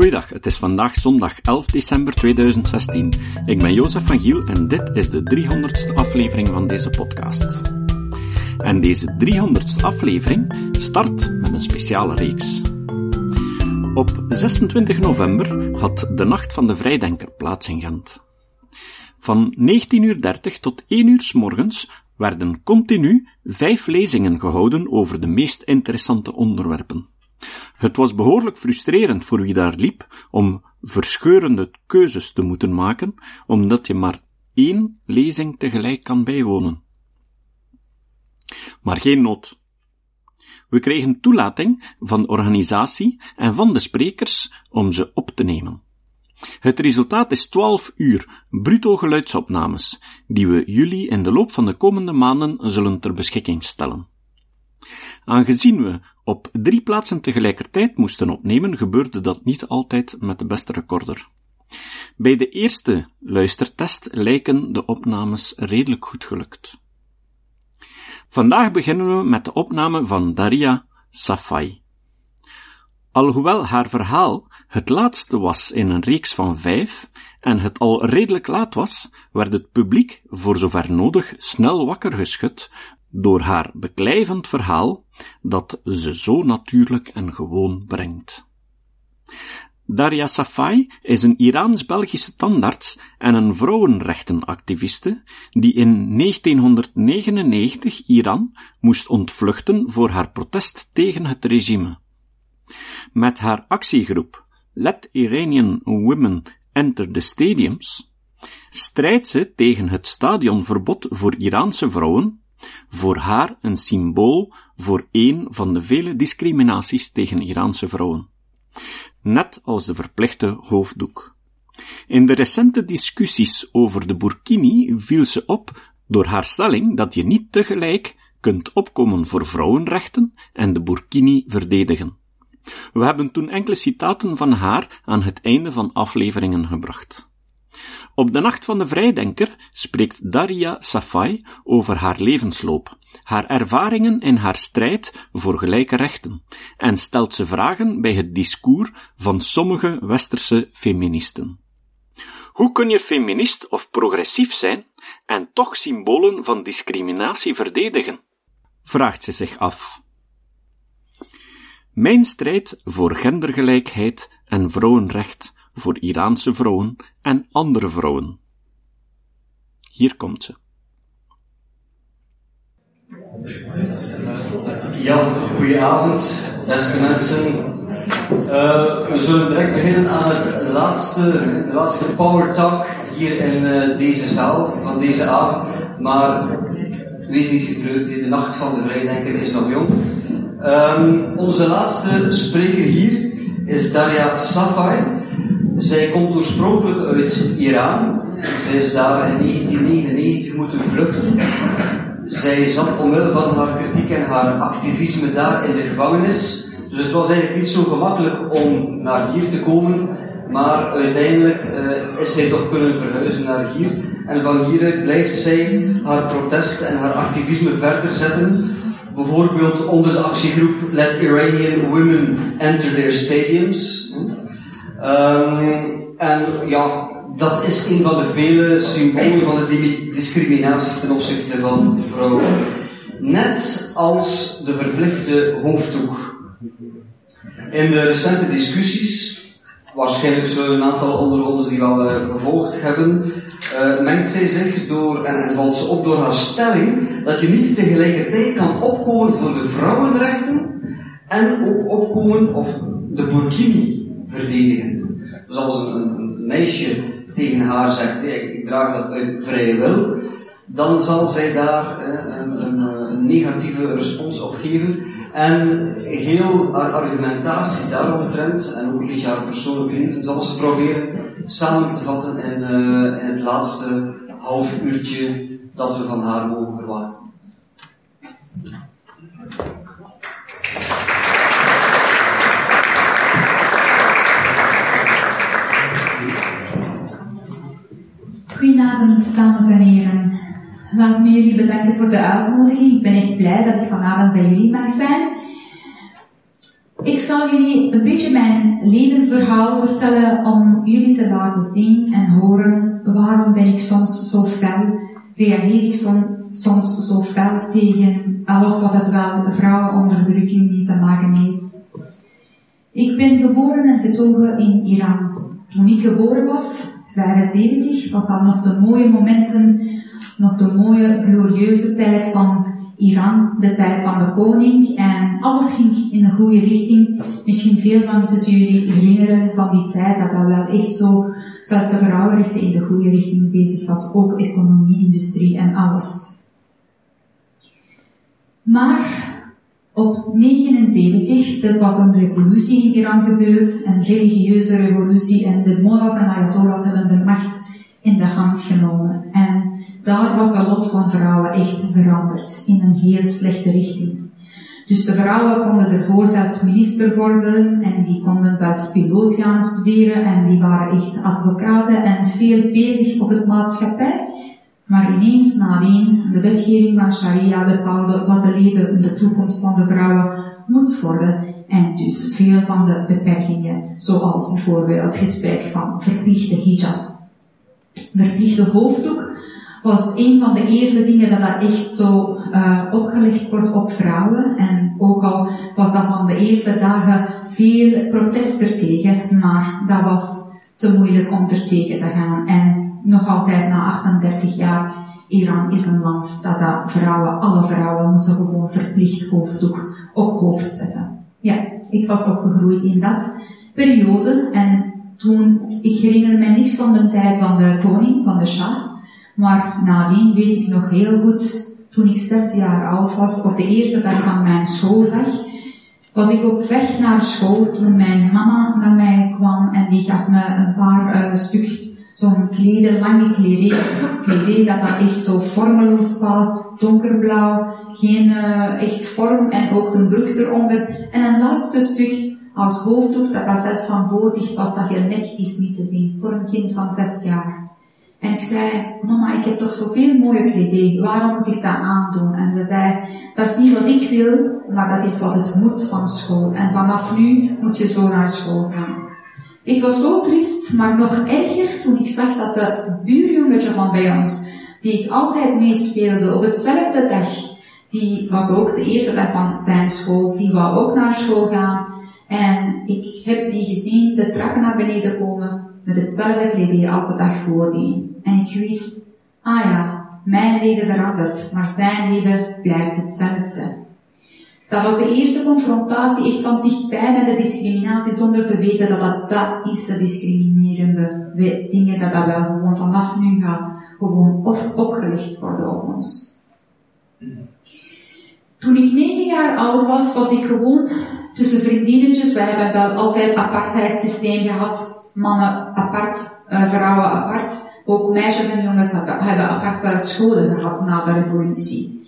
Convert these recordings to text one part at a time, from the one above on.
Goeiedag, het is vandaag zondag 11 december 2016. Ik ben Jozef van Giel en dit is de 300ste aflevering van deze podcast. En deze 300ste aflevering start met een speciale reeks. Op 26 november had de Nacht van de Vrijdenker plaats in Gent. Van 19.30 tot 1 uur s morgens werden continu vijf lezingen gehouden over de meest interessante onderwerpen. Het was behoorlijk frustrerend voor wie daar liep om verscheurende keuzes te moeten maken, omdat je maar één lezing tegelijk kan bijwonen. Maar geen nood. We kregen toelating van de organisatie en van de sprekers om ze op te nemen. Het resultaat is 12 uur bruto geluidsopnames, die we jullie in de loop van de komende maanden zullen ter beschikking stellen. Aangezien we op drie plaatsen tegelijkertijd moesten opnemen, gebeurde dat niet altijd met de beste recorder. Bij de eerste luistertest lijken de opnames redelijk goed gelukt. Vandaag beginnen we met de opname van Daria Safai. Alhoewel haar verhaal het laatste was in een reeks van vijf en het al redelijk laat was, werd het publiek, voor zover nodig, snel wakker geschud door haar beklijvend verhaal dat ze zo natuurlijk en gewoon brengt. Daria Safai is een Iraans-Belgische tandarts en een vrouwenrechtenactiviste die in 1999 Iran moest ontvluchten voor haar protest tegen het regime. Met haar actiegroep Let Iranian Women Enter the Stadiums strijdt ze tegen het stadionverbod voor Iraanse vrouwen voor haar een symbool voor een van de vele discriminaties tegen Iraanse vrouwen. Net als de verplichte hoofddoek. In de recente discussies over de burkini viel ze op door haar stelling dat je niet tegelijk kunt opkomen voor vrouwenrechten en de burkini verdedigen. We hebben toen enkele citaten van haar aan het einde van afleveringen gebracht. Op de Nacht van de Vrijdenker spreekt Daria Safai over haar levensloop, haar ervaringen in haar strijd voor gelijke rechten, en stelt ze vragen bij het discours van sommige westerse feministen. Hoe kun je feminist of progressief zijn en toch symbolen van discriminatie verdedigen? vraagt ze zich af. Mijn strijd voor gendergelijkheid en vrouwenrecht voor Iraanse vrouwen en andere vrouwen. Hier komt ze. Ja, goedenavond, beste mensen. Uh, we zullen direct beginnen aan het laatste, laatste Power Talk hier in uh, deze zaal van deze avond. Maar wees niet getreurd, de nacht van de vrijdenker is nog jong. Um, onze laatste spreker hier is Daria Safai. Zij komt oorspronkelijk uit Iran. Zij is daar in 1999 moeten vluchten. Zij zat omwille van haar kritiek en haar activisme daar in de gevangenis. Dus het was eigenlijk niet zo gemakkelijk om naar hier te komen. Maar uiteindelijk uh, is zij toch kunnen verhuizen naar hier. En van hieruit blijft zij haar protest en haar activisme verder zetten. Bijvoorbeeld onder de actiegroep Let Iranian Women Enter Their Stadiums. Um, en ja, dat is een van de vele symbolen van de discriminatie ten opzichte van vrouwen. Net als de verplichte hoofddoek. In de recente discussies, waarschijnlijk zullen een aantal onder ons die wel uh, gevolgd hebben, uh, mengt zij zich door, en, en valt ze op door haar stelling, dat je niet tegelijkertijd kan opkomen voor de vrouwenrechten en ook opkomen, of de burkini verdedigen. Dus als een, meisje tegen haar zegt, ik, draag dat uit vrije wil, dan zal zij daar eh, een, een, een, negatieve respons op geven. En heel haar argumentatie daaromtrent, en ook een beetje haar persoonlijke leven, zal ze proberen samen te vatten in, uh, in het laatste half uurtje dat we van haar mogen verwachten. Dames en heren. Laat me jullie bedanken voor de uitnodiging. Ik ben echt blij dat ik vanavond bij jullie mag zijn. Ik zal jullie een beetje mijn levensverhaal vertellen om jullie te laten zien en horen waarom ben ik soms zo fel, reageer ik soms zo fel tegen alles wat het wel vrouwenonderdrukking mee te maken heeft. Ik ben geboren en getogen in Iran. Toen ik geboren was, 75, was dat nog de mooie momenten, nog de mooie glorieuze tijd van Iran, de tijd van de koning. En alles ging in de goede richting. Misschien veel van tussen jullie herinneren van die tijd dat dat wel echt zo, zelfs de vrouwenrechten in de goede richting bezig was. Ook economie, industrie en alles. Maar op 79, dat was een revolutie in Iran gebeurd, een religieuze revolutie en de mullahs en ayatollahs hebben de macht in de hand genomen. En daar was de lot van vrouwen echt veranderd in een heel slechte richting. Dus de vrouwen konden ervoor zelfs minister worden en die konden zelfs piloot gaan studeren en die waren echt advocaten en veel bezig op het maatschappij. Maar ineens nadien de wetgeving van Sharia bepaalde wat de leven in de toekomst van de vrouwen moet worden. En dus veel van de beperkingen, zoals bijvoorbeeld het gesprek van verplichte hijab. Verplichte hoofddoek was een van de eerste dingen dat dat echt zo uh, opgelegd wordt op vrouwen. En ook al was dat van de eerste dagen veel protest ertegen, maar dat was te moeilijk om er tegen te gaan. En nog altijd na 38 jaar, Iran is een land dat, dat vrouwen, alle vrouwen moeten gewoon verplicht hoofddoek op hoofd zetten. Ja, ik was opgegroeid in dat periode en toen, ik herinner me niks van de tijd van de koning, van de Shah, maar nadien weet ik nog heel goed, toen ik zes jaar oud was, op de eerste dag van mijn schooldag, was ik op weg naar school toen mijn mama naar mij kwam en die gaf me een paar uh, stuk zo'n kleden, lange kleding, kleding dat dat echt zo vormeloos was, donkerblauw, geen uh, echt vorm en ook een broek eronder. En een laatste stuk als hoofddoek dat dat zelfs van voor dicht was, dat je nek is niet te zien, voor een kind van zes jaar. En ik zei, mama, ik heb toch zoveel mooie kleding, waarom moet ik dat aandoen? En ze zei, dat is niet wat ik wil, maar dat is wat het moet van school. En vanaf nu moet je zo naar school gaan. Ik was zo triest, maar nog erger toen ik zag dat de buurjongetje van bij ons, die ik altijd meespeelde op hetzelfde dag, die was ook de eerste dag van zijn school, die wou ook naar school gaan. En ik heb die gezien de trappen naar beneden komen met hetzelfde kleding als de dag voordien. En ik wist, ah ja, mijn leven verandert, maar zijn leven blijft hetzelfde. Dat was de eerste confrontatie echt van dichtbij met de discriminatie zonder te weten dat dat, dat is de discriminerende dingen, dat dat wel gewoon vanaf nu gaat gewoon op, opgelegd worden op ons. Toen ik negen jaar oud was, was ik gewoon tussen vriendinnetjes. Wij hebben wel altijd apartheidssysteem gehad. Mannen apart, uh, vrouwen apart. Ook meisjes en jongens hebben aparte scholen gehad na de revolutie.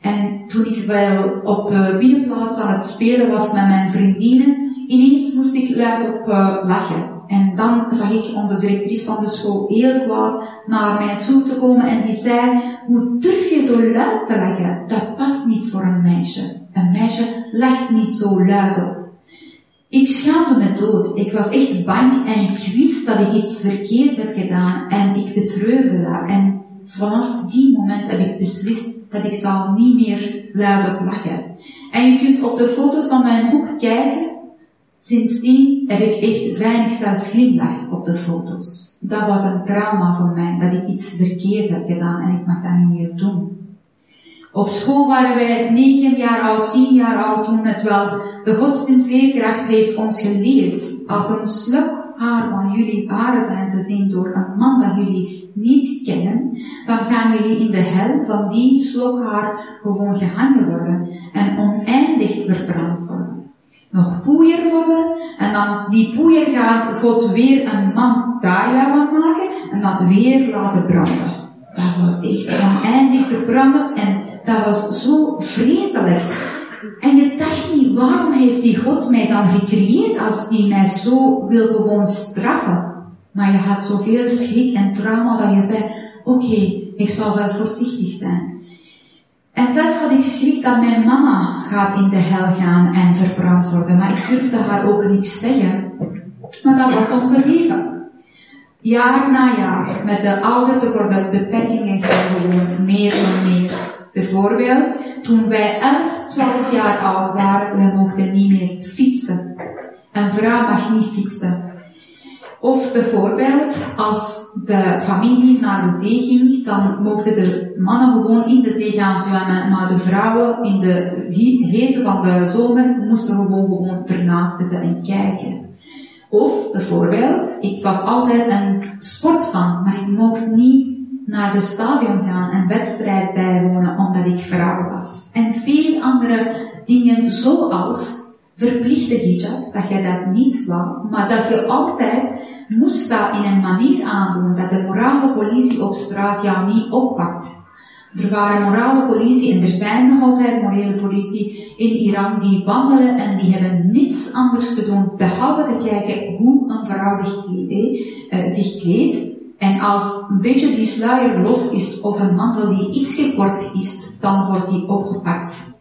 En toen ik wel op de binnenplaats aan het spelen was met mijn vriendinnen, ineens moest ik luid op uh, lachen. En dan zag ik onze directrice van de school heel kwaad naar mij toe te komen en die zei, hoe durf je zo luid te lachen? Dat past niet voor een meisje. Een meisje lacht niet zo luid op. Ik schaamde me dood. Ik was echt bang en ik wist dat ik iets verkeerd heb gedaan en ik betreurde dat. En vanaf die moment heb ik beslist dat ik zal niet meer luid op lachen. En je kunt op de foto's van mijn boek kijken. Sindsdien heb ik echt weinig zelfs glimlacht op de foto's. Dat was een trauma voor mij, dat ik iets verkeerd heb gedaan en ik mag dat niet meer doen. Op school waren wij negen jaar oud, tien jaar oud toen het wel de godsdienstleerkracht heeft ons geleerd. Als een sluk haar van jullie ware zijn te zien door een man dat jullie niet kennen, dan gaan jullie in de hel van die slokhaar gewoon gehangen worden en oneindig verbrand worden. Nog poeier worden en dan die poeier gaat God weer een man van maken en dan weer laten branden. Dat was echt oneindig verbranden en dat was zo vreselijk. En je dacht niet, waarom heeft die God mij dan gecreëerd als die mij zo wil gewoon straffen? Maar je had zoveel schrik en trauma dat je zei, oké, ik zal wel voorzichtig zijn. En zelfs had ik schrik dat mijn mama gaat in de hel gaan en verbrand worden, maar ik durfde haar ook niks zeggen. Maar dat was onze leven. Jaar na jaar, met de ouder worden beperkingen gewoon meer en meer. Bijvoorbeeld, toen wij 11, 12 jaar oud waren, we mochten niet meer fietsen. Een vrouw mag niet fietsen. Of bijvoorbeeld, als de familie naar de zee ging, dan mochten de mannen gewoon in de zee gaan zwemmen, maar de vrouwen in de hete van de zomer moesten gewoon gewoon ernaast zitten en kijken. Of bijvoorbeeld, ik was altijd een sportfan, maar ik mocht niet naar de stadion gaan en wedstrijd bijwonen omdat ik vrouw was. En veel andere dingen zoals verplichte hijab, dat je dat niet wou, maar dat je altijd moest dat in een manier aandoen dat de morale politie op straat jou niet oppakt. Er waren morale politie en er zijn nog altijd morele politie in Iran die wandelen en die hebben niets anders te doen behalve te kijken hoe een vrouw zich kleedt. Uh, zich kleedt. En als een beetje die sluier los is of een mantel die iets gekort is, dan wordt die opgepakt.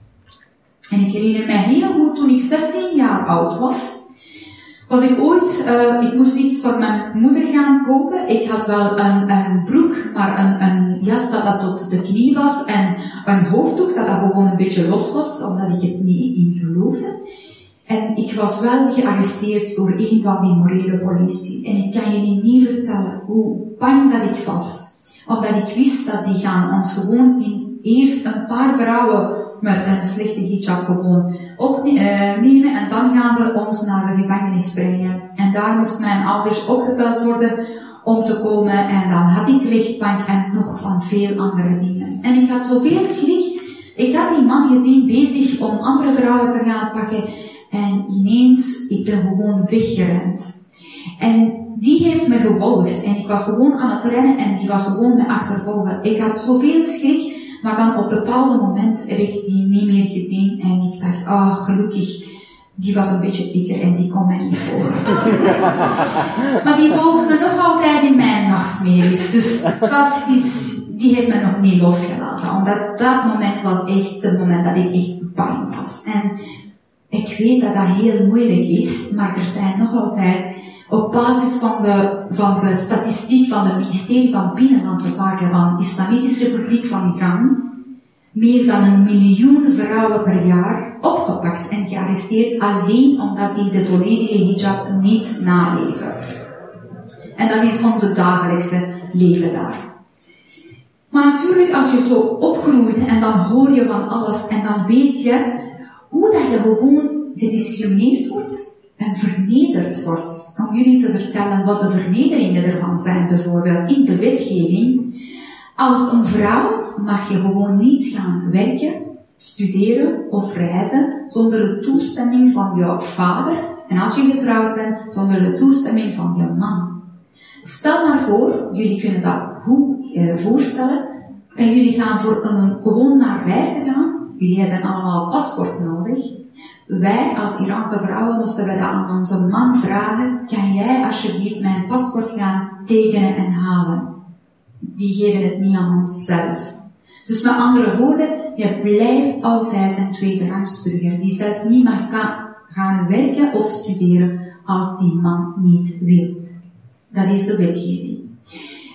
En ik herinner me heel goed toen ik 16 jaar oud was, was ik ooit, uh, ik moest iets voor mijn moeder gaan kopen. Ik had wel een, een broek, maar een, een jas dat dat tot de knie was en een hoofddoek dat dat gewoon een beetje los was, omdat ik het niet in geloofde. En ik was wel gearresteerd door een van die morele politie. En ik kan je niet vertellen hoe bang dat ik was. Omdat ik wist dat die gaan ons gewoon in eerst een paar vrouwen met een slechte hijab gewoon opnemen en dan gaan ze ons naar de gevangenis brengen. En daar moest mijn ouders opgebeld worden om te komen en dan had ik rechtbank en nog van veel andere dingen. En ik had zoveel schrik. Ik had die man gezien bezig om andere vrouwen te gaan pakken en ineens, ik ben gewoon weggerend. En die heeft me gevolgd en ik was gewoon aan het rennen en die was gewoon me achtervolgen. Ik had zoveel schrik, maar dan op een bepaald moment heb ik die niet meer gezien en ik dacht, ah, oh, gelukkig, die was een beetje dikker en die kon mij niet volgen. maar die volgt me nog altijd in mijn nachtmerries. Dus dat is, die heeft me nog niet losgelaten. Omdat dat moment was echt het moment dat ik echt bang was. En ik weet dat dat heel moeilijk is, maar er zijn nog altijd op basis van de, van de statistiek van het ministerie van Binnenlandse Zaken van de Islamitische Republiek van Iran, meer dan een miljoen vrouwen per jaar opgepakt en gearresteerd alleen omdat die de volledige hijab niet naleven. En dat is onze dagelijkse leven daar. Maar natuurlijk, als je zo opgroeit en dan hoor je van alles en dan weet je hoe dat je gewoon gediscrimineerd wordt en vernederd wordt. Om jullie te vertellen wat de vernederingen ervan zijn, bijvoorbeeld in de wetgeving. Als een vrouw mag je gewoon niet gaan werken, studeren of reizen zonder de toestemming van jouw vader en als je getrouwd bent, zonder de toestemming van je man. Stel maar voor, jullie kunnen dat goed eh, voorstellen, dat jullie gaan voor een, gewoon naar reis te gaan. Jullie hebben allemaal paspoort nodig. Wij als Iraanse vrouwen moesten we dat aan onze man vragen, kan jij alsjeblieft mijn paspoort gaan tekenen en halen? Die geven het niet aan onszelf. Dus met andere woorden, je blijft altijd een tweederangsburger die zelfs niet mag gaan werken of studeren als die man niet wil. Dat is de wetgeving.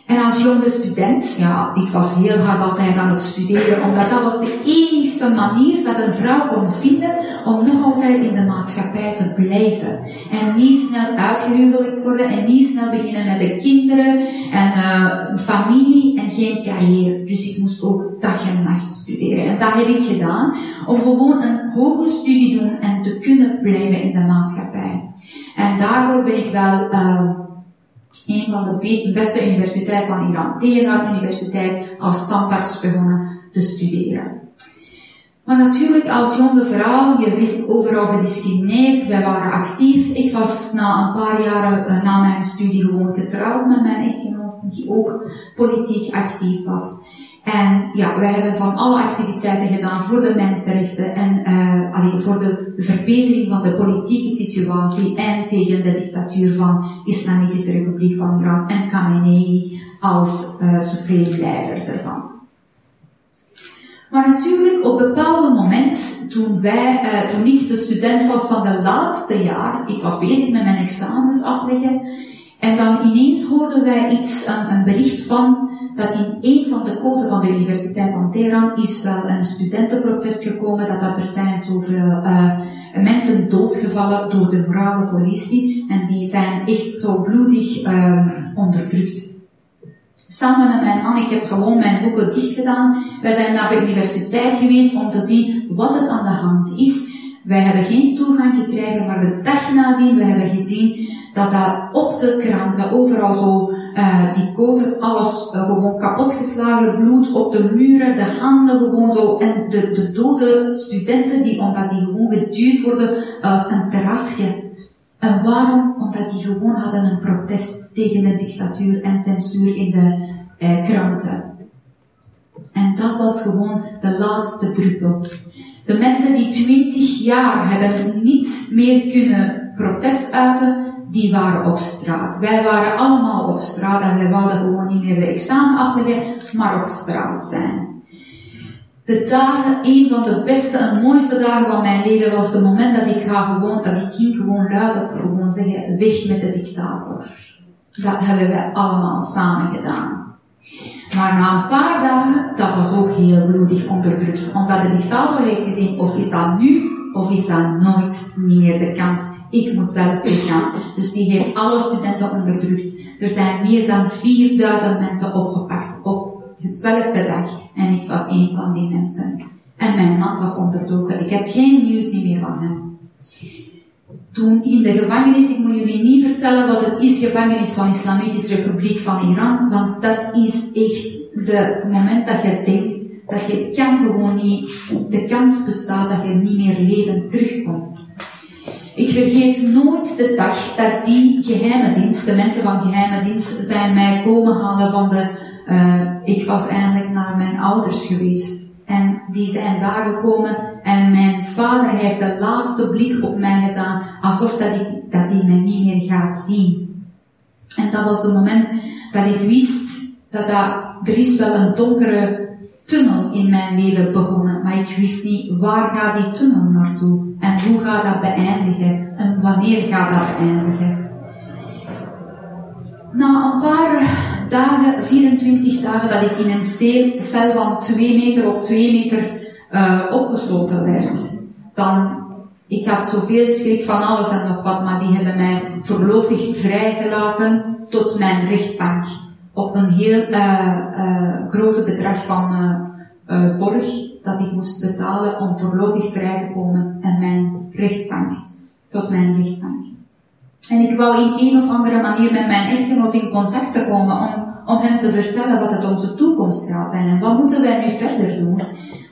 En als jonge student, ja, ik was heel hard altijd aan het studeren, omdat dat was de enigste manier dat een vrouw kon vinden om nog altijd in de maatschappij te blijven. En niet snel uitgehuwelijkd worden en niet snel beginnen met de kinderen en uh, familie en geen carrière. Dus ik moest ook dag en nacht studeren. En dat heb ik gedaan om gewoon een hoge studie doen en te kunnen blijven in de maatschappij. En daarvoor ben ik wel uh, een van de beste universiteiten van Iran, Teheran Universiteit, als standaards begonnen te studeren. Maar natuurlijk, als jonge vrouw, je wist overal gediscrimineerd, wij waren actief. Ik was na een paar jaren uh, na mijn studie gewoon getrouwd met mijn echtgenoot, die ook politiek actief was. En ja, wij hebben van alle activiteiten gedaan voor de mensenrechten en uh, alleen voor de verbetering van de politieke situatie en tegen de dictatuur van Islamitische Republiek van Iran en Khamenei als uh, supreme leider ervan. Maar natuurlijk, op een bepaald moment, toen, wij, uh, toen ik de student was van de laatste jaar, ik was bezig met mijn examens afleggen, en dan ineens hoorden wij iets, een, bericht van, dat in een van de codes van de Universiteit van Teheran is wel een studentenprotest gekomen, dat, dat er zijn zoveel uh, mensen doodgevallen door de morale politie, en die zijn echt zo bloedig uh, onderdrukt. Samen met mijn man, ik heb gewoon mijn boeken dicht gedaan. Wij zijn naar de universiteit geweest om te zien wat het aan de hand is. Wij hebben geen toegang gekregen, maar de dag nadien, we hebben gezien dat daar op de kranten overal zo uh, die code, alles uh, gewoon kapotgeslagen, bloed op de muren, de handen gewoon zo, en de, de dode studenten die, omdat die gewoon geduwd worden uit een terrasje. En waarom? Omdat die gewoon hadden een protest tegen de dictatuur en censuur in de uh, kranten. En dat was gewoon de laatste druppel. De mensen die twintig jaar hebben niet meer kunnen protest uiten, die waren op straat. Wij waren allemaal op straat en wij wilden gewoon niet meer de examen afleggen, maar op straat zijn. De dagen, een van de beste en mooiste dagen van mijn leven was het moment dat ik ga gewoon, dat ik ging gewoon luid op gewoon zeggen, weg met de dictator. Dat hebben wij allemaal samen gedaan. Maar na een paar dagen, dat was ook heel bloedig onderdrukt. Omdat de dictator heeft gezien, of is dat nu, of is dat nooit meer de kans. Ik moet zelf weggaan. Dus die heeft alle studenten onderdrukt. Er zijn meer dan 4000 mensen opgepakt op hetzelfde dag. En ik was een van die mensen. En mijn man was onderdoken. Ik heb geen nieuws meer van hem. Toen in de gevangenis, ik moet jullie niet vertellen wat het is, gevangenis van de Islamitische Republiek van Iran, want dat is echt de moment dat je denkt dat je kan gewoon niet, de kans bestaat dat je niet meer leven terugkomt. Ik vergeet nooit de dag dat die geheime dienst, de mensen van geheime dienst, zijn mij komen halen van de, uh, ik was eigenlijk naar mijn ouders geweest. En die zijn daar gekomen en mijn vader heeft de laatste blik op mij gedaan, alsof dat ik, dat hij mij niet meer gaat zien. En dat was het moment dat ik wist dat, dat er is wel een donkere tunnel in mijn leven begonnen, maar ik wist niet waar gaat die tunnel naartoe en hoe gaat dat beëindigen en wanneer gaat dat beëindigen. Na een paar dagen, 24 dagen, dat ik in een cel van 2 meter op 2 meter uh, opgesloten werd, dan, ik had zoveel schrik van alles en nog wat, maar die hebben mij voorlopig vrijgelaten tot mijn rechtbank op een heel uh, uh, grote bedrag van borg dat ik moest betalen om voorlopig vrij te komen en mijn rechtbank, tot mijn rechtbank. En ik wou in een of andere manier met mijn echtgenoot in contact te komen om, om hem te vertellen wat het onze toekomst gaat zijn en wat moeten wij nu verder doen.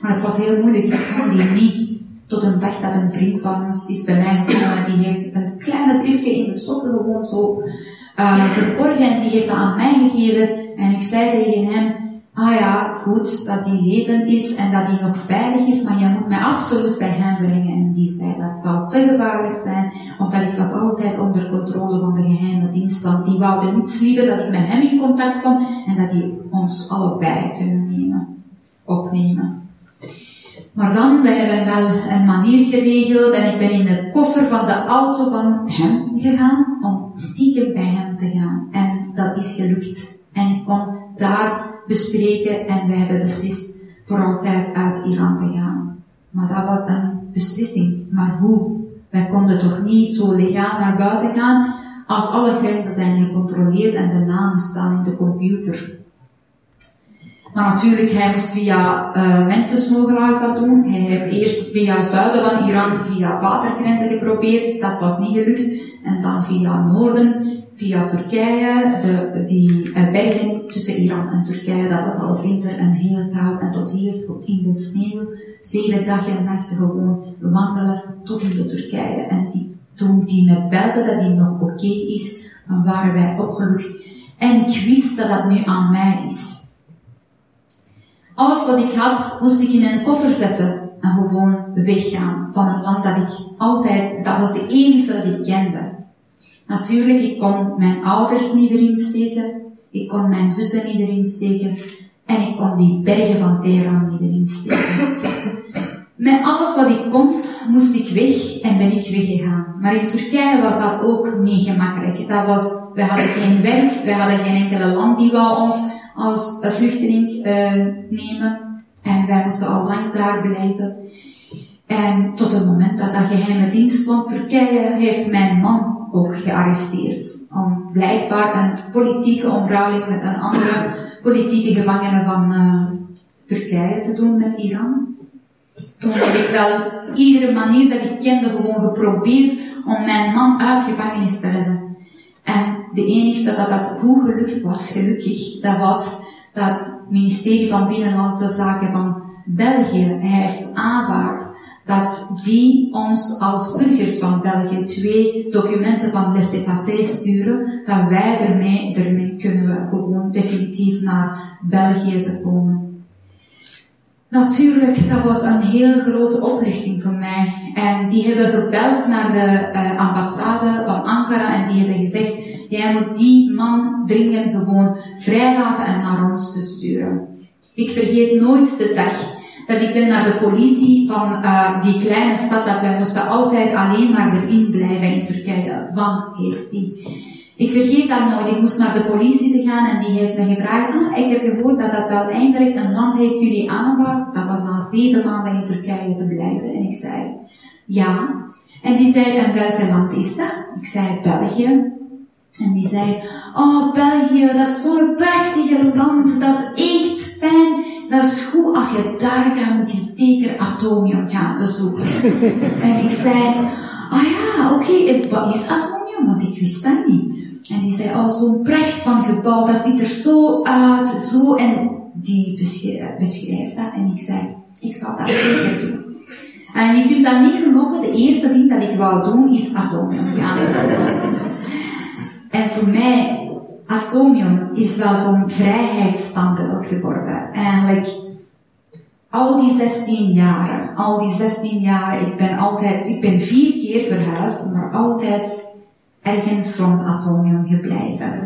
Maar het was heel moeilijk, ik kon die niet. Tot een dag dat een vriend van ons is bij mij gekomen en die heeft een kleine briefje in de sokken gewoon zo uh, verborgen en die heeft dat aan mij gegeven. En ik zei tegen hem, ah ja, goed, dat die levend is en dat die nog veilig is, maar je moet mij absoluut bij hem brengen. En die zei, dat zou te gevaarlijk zijn, omdat ik was altijd onder controle van de geheime dienst, want die wouden niet liever dat ik met hem in contact kwam en dat die ons allebei kunnen nemen, opnemen. Maar dan, we hebben wel een manier geregeld en ik ben in de koffer van de auto van hem gegaan om stiekem bij hem te gaan. En dat is gelukt. En ik kon daar bespreken en wij hebben beslist voor altijd uit Iran te gaan. Maar dat was een beslissing. Maar hoe? Wij konden toch niet zo legaal naar buiten gaan als alle grenzen zijn gecontroleerd en de namen staan in de computer. Maar natuurlijk, hij moest via uh, mensensmokkelaars dat doen. Hij heeft eerst via zuiden van Iran, via watergrenzen geprobeerd. Dat was niet gelukt. En dan via noorden, via Turkije, de, die uh, bergen tussen Iran en Turkije, dat was al winter en heel koud. En tot hier, tot in de sneeuw, zeven dagen en nachten gewoon wandelen tot in de Turkije. En die, toen die me belde dat die nog oké is, dan waren wij opgelucht. En ik wist dat dat nu aan mij is. Alles wat ik had, moest ik in een koffer zetten en gewoon weggaan van een land dat ik altijd, dat was de enige dat ik kende. Natuurlijk, ik kon mijn ouders niet erin steken, ik kon mijn zussen niet erin steken, En ik kon die bergen van Teheran niet erin steken. Met alles wat ik kon, moest ik weg en ben ik weggegaan. Maar in Turkije was dat ook niet gemakkelijk. Dat was, we hadden geen werk, we hadden geen enkele land die wou ons als vluchteling uh, nemen. En wij moesten al lang daar blijven. En tot het moment dat dat geheime dienst van Turkije heeft mijn man ook gearresteerd. Om blijkbaar een politieke omruiling met een andere politieke gevangene van uh, Turkije te doen met Iran. Toen heb ik wel iedere manier dat ik kende gewoon geprobeerd om mijn man uit gevangenis te redden. En de enige dat dat goed gelukt was, gelukkig, dat was dat het ministerie van Binnenlandse Zaken van België heeft aanvaard dat die ons als burgers van België twee documenten van laissez-passer sturen, dat wij ermee, ermee kunnen we gewoon definitief naar België te komen. Natuurlijk, dat was een heel grote oplichting voor mij. En die hebben gebeld naar de uh, ambassade van Ankara en die hebben gezegd, jij moet die man dringend gewoon vrijlaten en naar ons te sturen. Ik vergeet nooit de dag dat ik ben naar de politie van uh, die kleine stad, dat wij moesten altijd alleen maar erin blijven in Turkije. Want heeft die. Ik vergeet dat nooit. Ik moest naar de politie te gaan en die heeft me gevraagd, ah, ik heb gehoord dat dat wel eindelijk een land heeft jullie aanvaard. Dat was na zeven maanden in Turkije te blijven. En ik zei, ja. En die zei, en welk land is dat? Ik zei, België. En die zei, oh België, dat is zo'n prachtige land, dat is echt fijn. Dat is goed, als je daar gaat, moet je zeker Atomium gaan bezoeken. en ik zei, ah oh ja, oké, okay, wat is Atomium? Want ik wist dat niet. En die zei, oh, zo'n pracht van gebouw, dat ziet er zo uit, zo, en die beschrijft dat. En ik zei, ik zal dat zeker doen. En je kunt dat niet geloven, de eerste ding dat ik wou doen, is Atomium gaan bezoeken. en voor mij Atomium is wel zo'n vrijheidsstandbeeld geworden. Eigenlijk al die 16 jaren, al die 16 jaren, ik ben altijd, ik ben vier keer verhuisd, maar altijd ergens rond Atomium gebleven.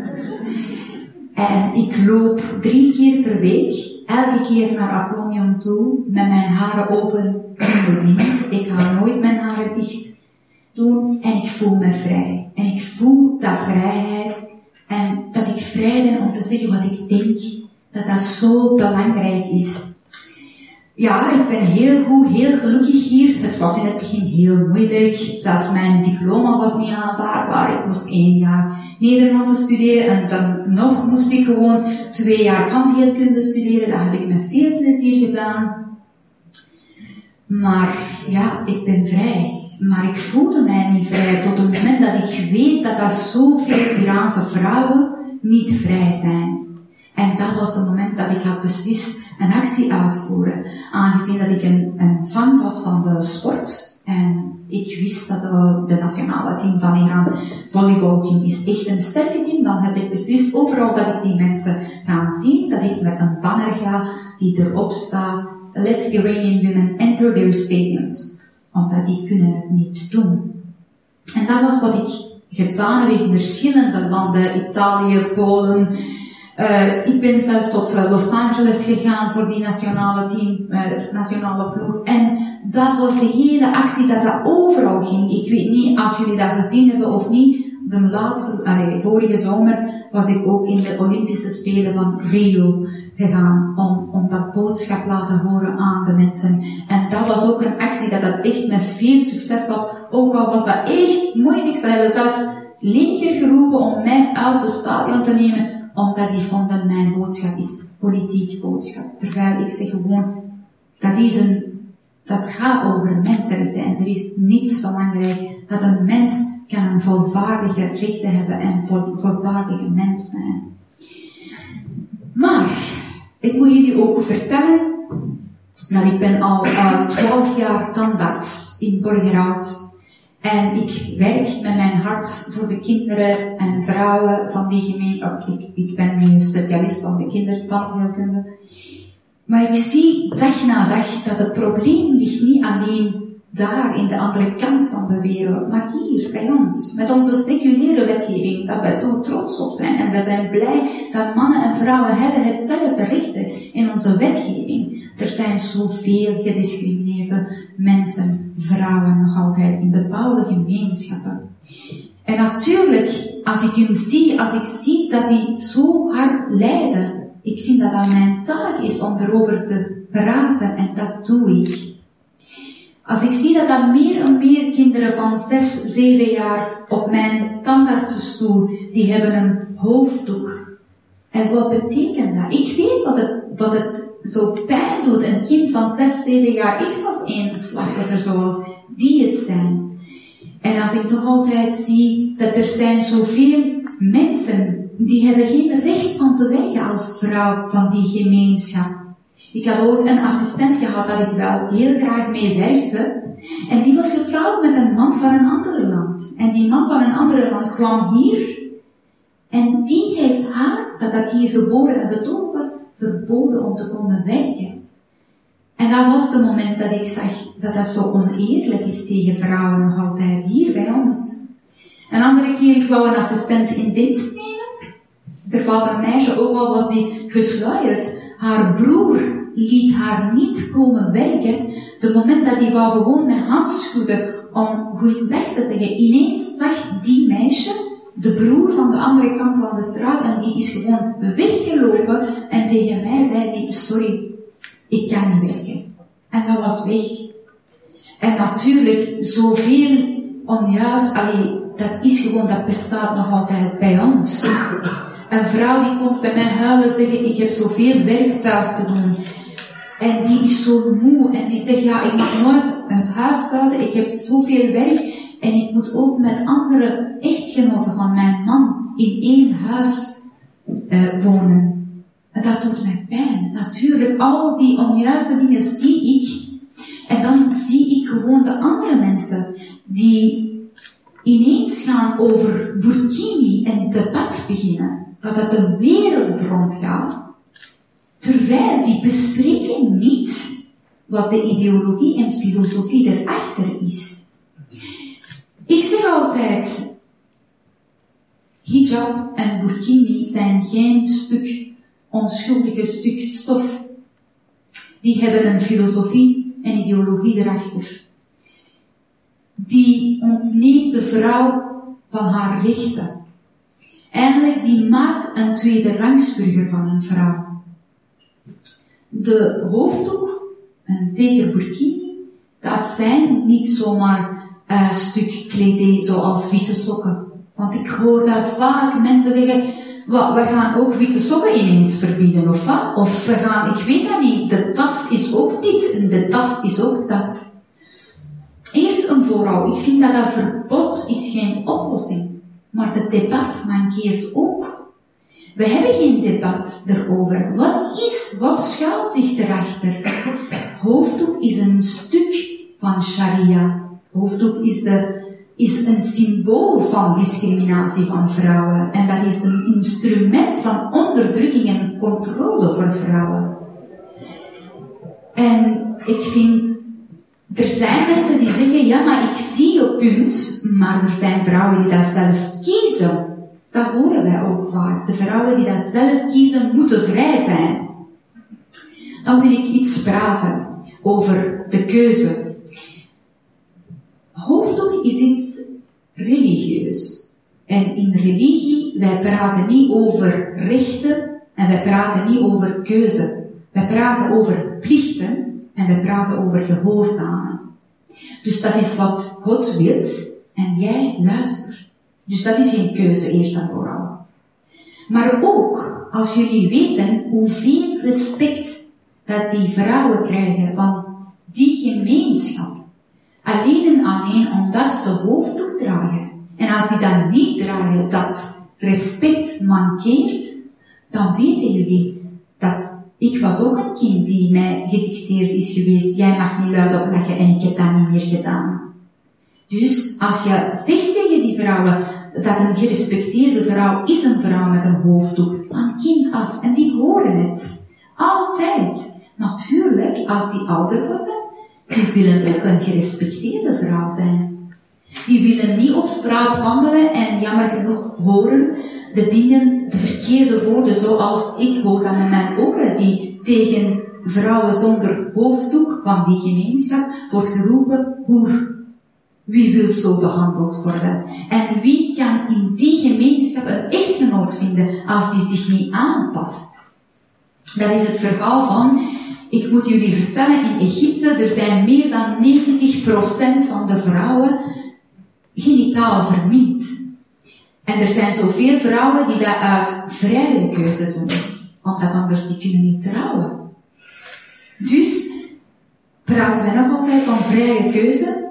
En ik loop drie keer per week, elke keer naar Atomium toe, met mijn haren open wind. Ik ga nooit mijn haren dicht doen en ik voel me vrij. En ik voel dat vrijheid en dat ik vrij ben om te zeggen wat ik denk, dat dat zo belangrijk is. Ja, ik ben heel goed, heel gelukkig hier. Het was in het begin heel moeilijk. Zelfs mijn diploma was niet aanvaardbaar. Ik moest één jaar Nederlands studeren en dan nog moest ik gewoon twee jaar tandheelkunde studeren. Dat heb ik met veel plezier gedaan. Maar ja, ik ben vrij. Maar ik voelde mij niet vrij tot het moment dat ik weet dat er zoveel Iraanse vrouwen niet vrij zijn. En dat was het moment dat ik had beslist een actie uitvoeren. Aangezien dat ik een, fan was van de sport. En ik wist dat de, nationale team van Iran, volleybalteam, is echt een sterke team. Dan heb ik beslist overal dat ik die mensen ga zien. Dat ik met een banner ga die erop staat. Let Iranian women enter their stadiums omdat die kunnen het niet doen. En dat was wat ik gedaan heb in verschillende landen, Italië, Polen. Uh, ik ben zelfs tot eh, Los Angeles gegaan voor die nationale team, uh, nationale ploeg. En dat was de hele actie dat dat overal ging. Ik weet niet als jullie dat gezien hebben of niet. De laatste, allee, vorige zomer was ik ook in de Olympische Spelen van Rio gegaan om, om dat boodschap laten horen aan de mensen. En dat was ook een actie dat dat echt met veel succes was. Ook al was dat echt moeilijk. Ze hebben zelfs leger geroepen om mij uit het stadion te nemen, omdat die vonden mijn boodschap is politiek boodschap. Terwijl ik zeg gewoon, dat is een, dat gaat over mensenrechten en er is niets belangrijk dat een mens kan een volwaardige rechten hebben en vol, volwaardige mens zijn. Maar, ik moet jullie ook vertellen dat ik ben al uh, 12 jaar tandarts in Borgerhout. En ik werk met mijn hart voor de kinderen en vrouwen van die gemeente. Oh, ik, ik ben nu specialist van de kindertandheelkunde. Maar ik zie dag na dag dat het probleem ligt niet alleen daar in de andere kant van de wereld, maar hier bij ons, met onze seculiere wetgeving, dat wij zo trots op zijn. En wij zijn blij dat mannen en vrouwen hebben hetzelfde rechten in onze wetgeving. Er zijn zoveel gediscrimineerde mensen, vrouwen nog altijd in bepaalde gemeenschappen. En natuurlijk, als ik hun zie, als ik zie dat die zo hard lijden, ik vind dat dat mijn taak is om erover te praten en dat doe ik. Als ik zie dat er meer en meer kinderen van 6, 7 jaar op mijn tandartsenstoel, die hebben een hoofddoek. En wat betekent dat? Ik weet wat het, wat het zo pijn doet. Een kind van 6, 7 jaar, ik was één slachtoffer zoals die het zijn. En als ik nog altijd zie dat er zijn zoveel mensen die hebben geen recht van te werken als vrouw van die gemeenschap. Ik had ooit een assistent gehad dat ik wel heel graag mee werkte. En die was getrouwd met een man van een ander land. En die man van een ander land kwam hier. En die heeft haar, dat dat hier geboren en betoond was, verboden om te komen werken. En dat was het moment dat ik zag dat dat zo oneerlijk is tegen vrouwen nog altijd hier bij ons. Een andere keer, ik wou een assistent in dienst nemen. Er was een meisje, ook al was die gesluierd. Haar broer liet haar niet komen werken. De moment dat hij wou gewoon met handschoenen om goeiedag te zeggen, ineens zag die meisje de broer van de andere kant van de straat en die is gewoon weggelopen en tegen mij zei die, sorry, ik kan niet werken. En dat was weg. En natuurlijk, zoveel onjuist, allee, dat is gewoon, dat bestaat nog altijd bij ons. Een vrouw die komt bij mij huilen zeggen, ik heb zoveel werk thuis te doen. En die is zo moe en die zegt, ja, ik mag nooit het huis buiten, ik heb zoveel werk en ik moet ook met andere echtgenoten van mijn man in één huis uh, wonen. En dat doet mij pijn. Natuurlijk, al die onjuiste dingen zie ik. En dan zie ik gewoon de andere mensen die ineens gaan over burkini en debat beginnen. Dat het de wereld rondgaat. Terwijl die bespreken niet wat de ideologie en filosofie erachter is. Ik zeg altijd, hijab en burkini zijn geen stuk onschuldige stuk stof. Die hebben een filosofie en ideologie erachter. Die ontneemt de vrouw van haar rechten. Eigenlijk, die maakt een tweede rangsburger van een vrouw. De hoofddoek, en zeker burkini, dat zijn niet zomaar een stuk kleding zoals witte sokken. Want ik hoor daar vaak mensen zeggen, we gaan ook witte sokken ineens verbieden, of wat? Of we gaan, ik weet dat niet, de tas is ook dit en de tas is ook dat. Eerst en vooral, ik vind dat dat verbod is geen oplossing. Maar het debat mankeert ook. We hebben geen debat erover. Wat is, wat schuilt zich erachter? Hoofddoek is een stuk van sharia. Hoofddoek is is een symbool van discriminatie van vrouwen. En dat is een instrument van onderdrukking en controle voor vrouwen. En ik vind, er zijn mensen die zeggen, ja, maar ik zie je punt, maar er zijn vrouwen die dat zelf kiezen. Dat horen wij ook vaak. De vrouwen die dat zelf kiezen, moeten vrij zijn. Dan wil ik iets praten over de keuze hoofddoek is iets religieus. En in religie, wij praten niet over rechten en wij praten niet over keuze. Wij praten over plichten en wij praten over gehoorzamen. Dus dat is wat God wilt en jij luistert. Dus dat is geen keuze eerst en vooral. Maar ook als jullie weten hoeveel respect dat die vrouwen krijgen van die gemeenschap alleen en alleen omdat ze hoofddoek dragen. En als die dan niet dragen, dat respect mankeert, dan weten jullie dat ik was ook een kind die mij gedicteerd is geweest, jij mag niet luid opleggen en ik heb dat niet meer gedaan. Dus als je zegt tegen die vrouwen dat een gerespecteerde vrouw is een vrouw met een hoofddoek, van kind af, en die horen het. Altijd. Natuurlijk, als die ouder worden, die willen ook een gerespecteerde vrouw zijn. Die willen niet op straat wandelen en jammer genoeg horen de dingen, de verkeerde woorden, zoals ik hoor dan met mijn oren, die tegen vrouwen zonder hoofddoek van die gemeenschap wordt geroepen hoer. Wie wil zo behandeld worden? En wie kan in die gemeenschap een echtgenoot vinden als die zich niet aanpast? Dat is het verhaal van, ik moet jullie vertellen, in Egypte, er zijn meer dan 90% van de vrouwen genitaal verminkt. En er zijn zoveel vrouwen die dat uit vrije keuze doen. Want dat anders, die kunnen niet trouwen. Dus, praten we nog altijd van vrije keuze.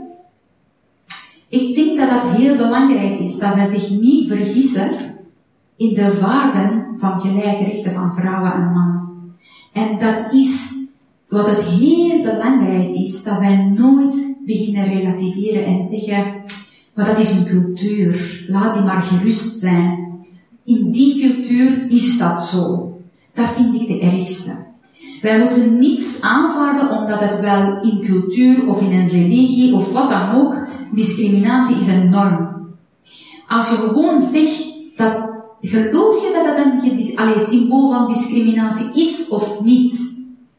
Ik denk dat dat heel belangrijk is, dat we zich niet vergissen in de waarden van gelijke rechten van vrouwen en mannen. En dat is wat het heel belangrijk is, dat wij nooit beginnen relativeren en zeggen, maar dat is een cultuur, laat die maar gerust zijn. In die cultuur is dat zo. Dat vind ik de ergste. Wij moeten niets aanvaarden omdat het wel in cultuur of in een religie of wat dan ook, discriminatie is een norm. Als je gewoon zegt dat, geloof je dat dat een allee, symbool van discriminatie is of niet?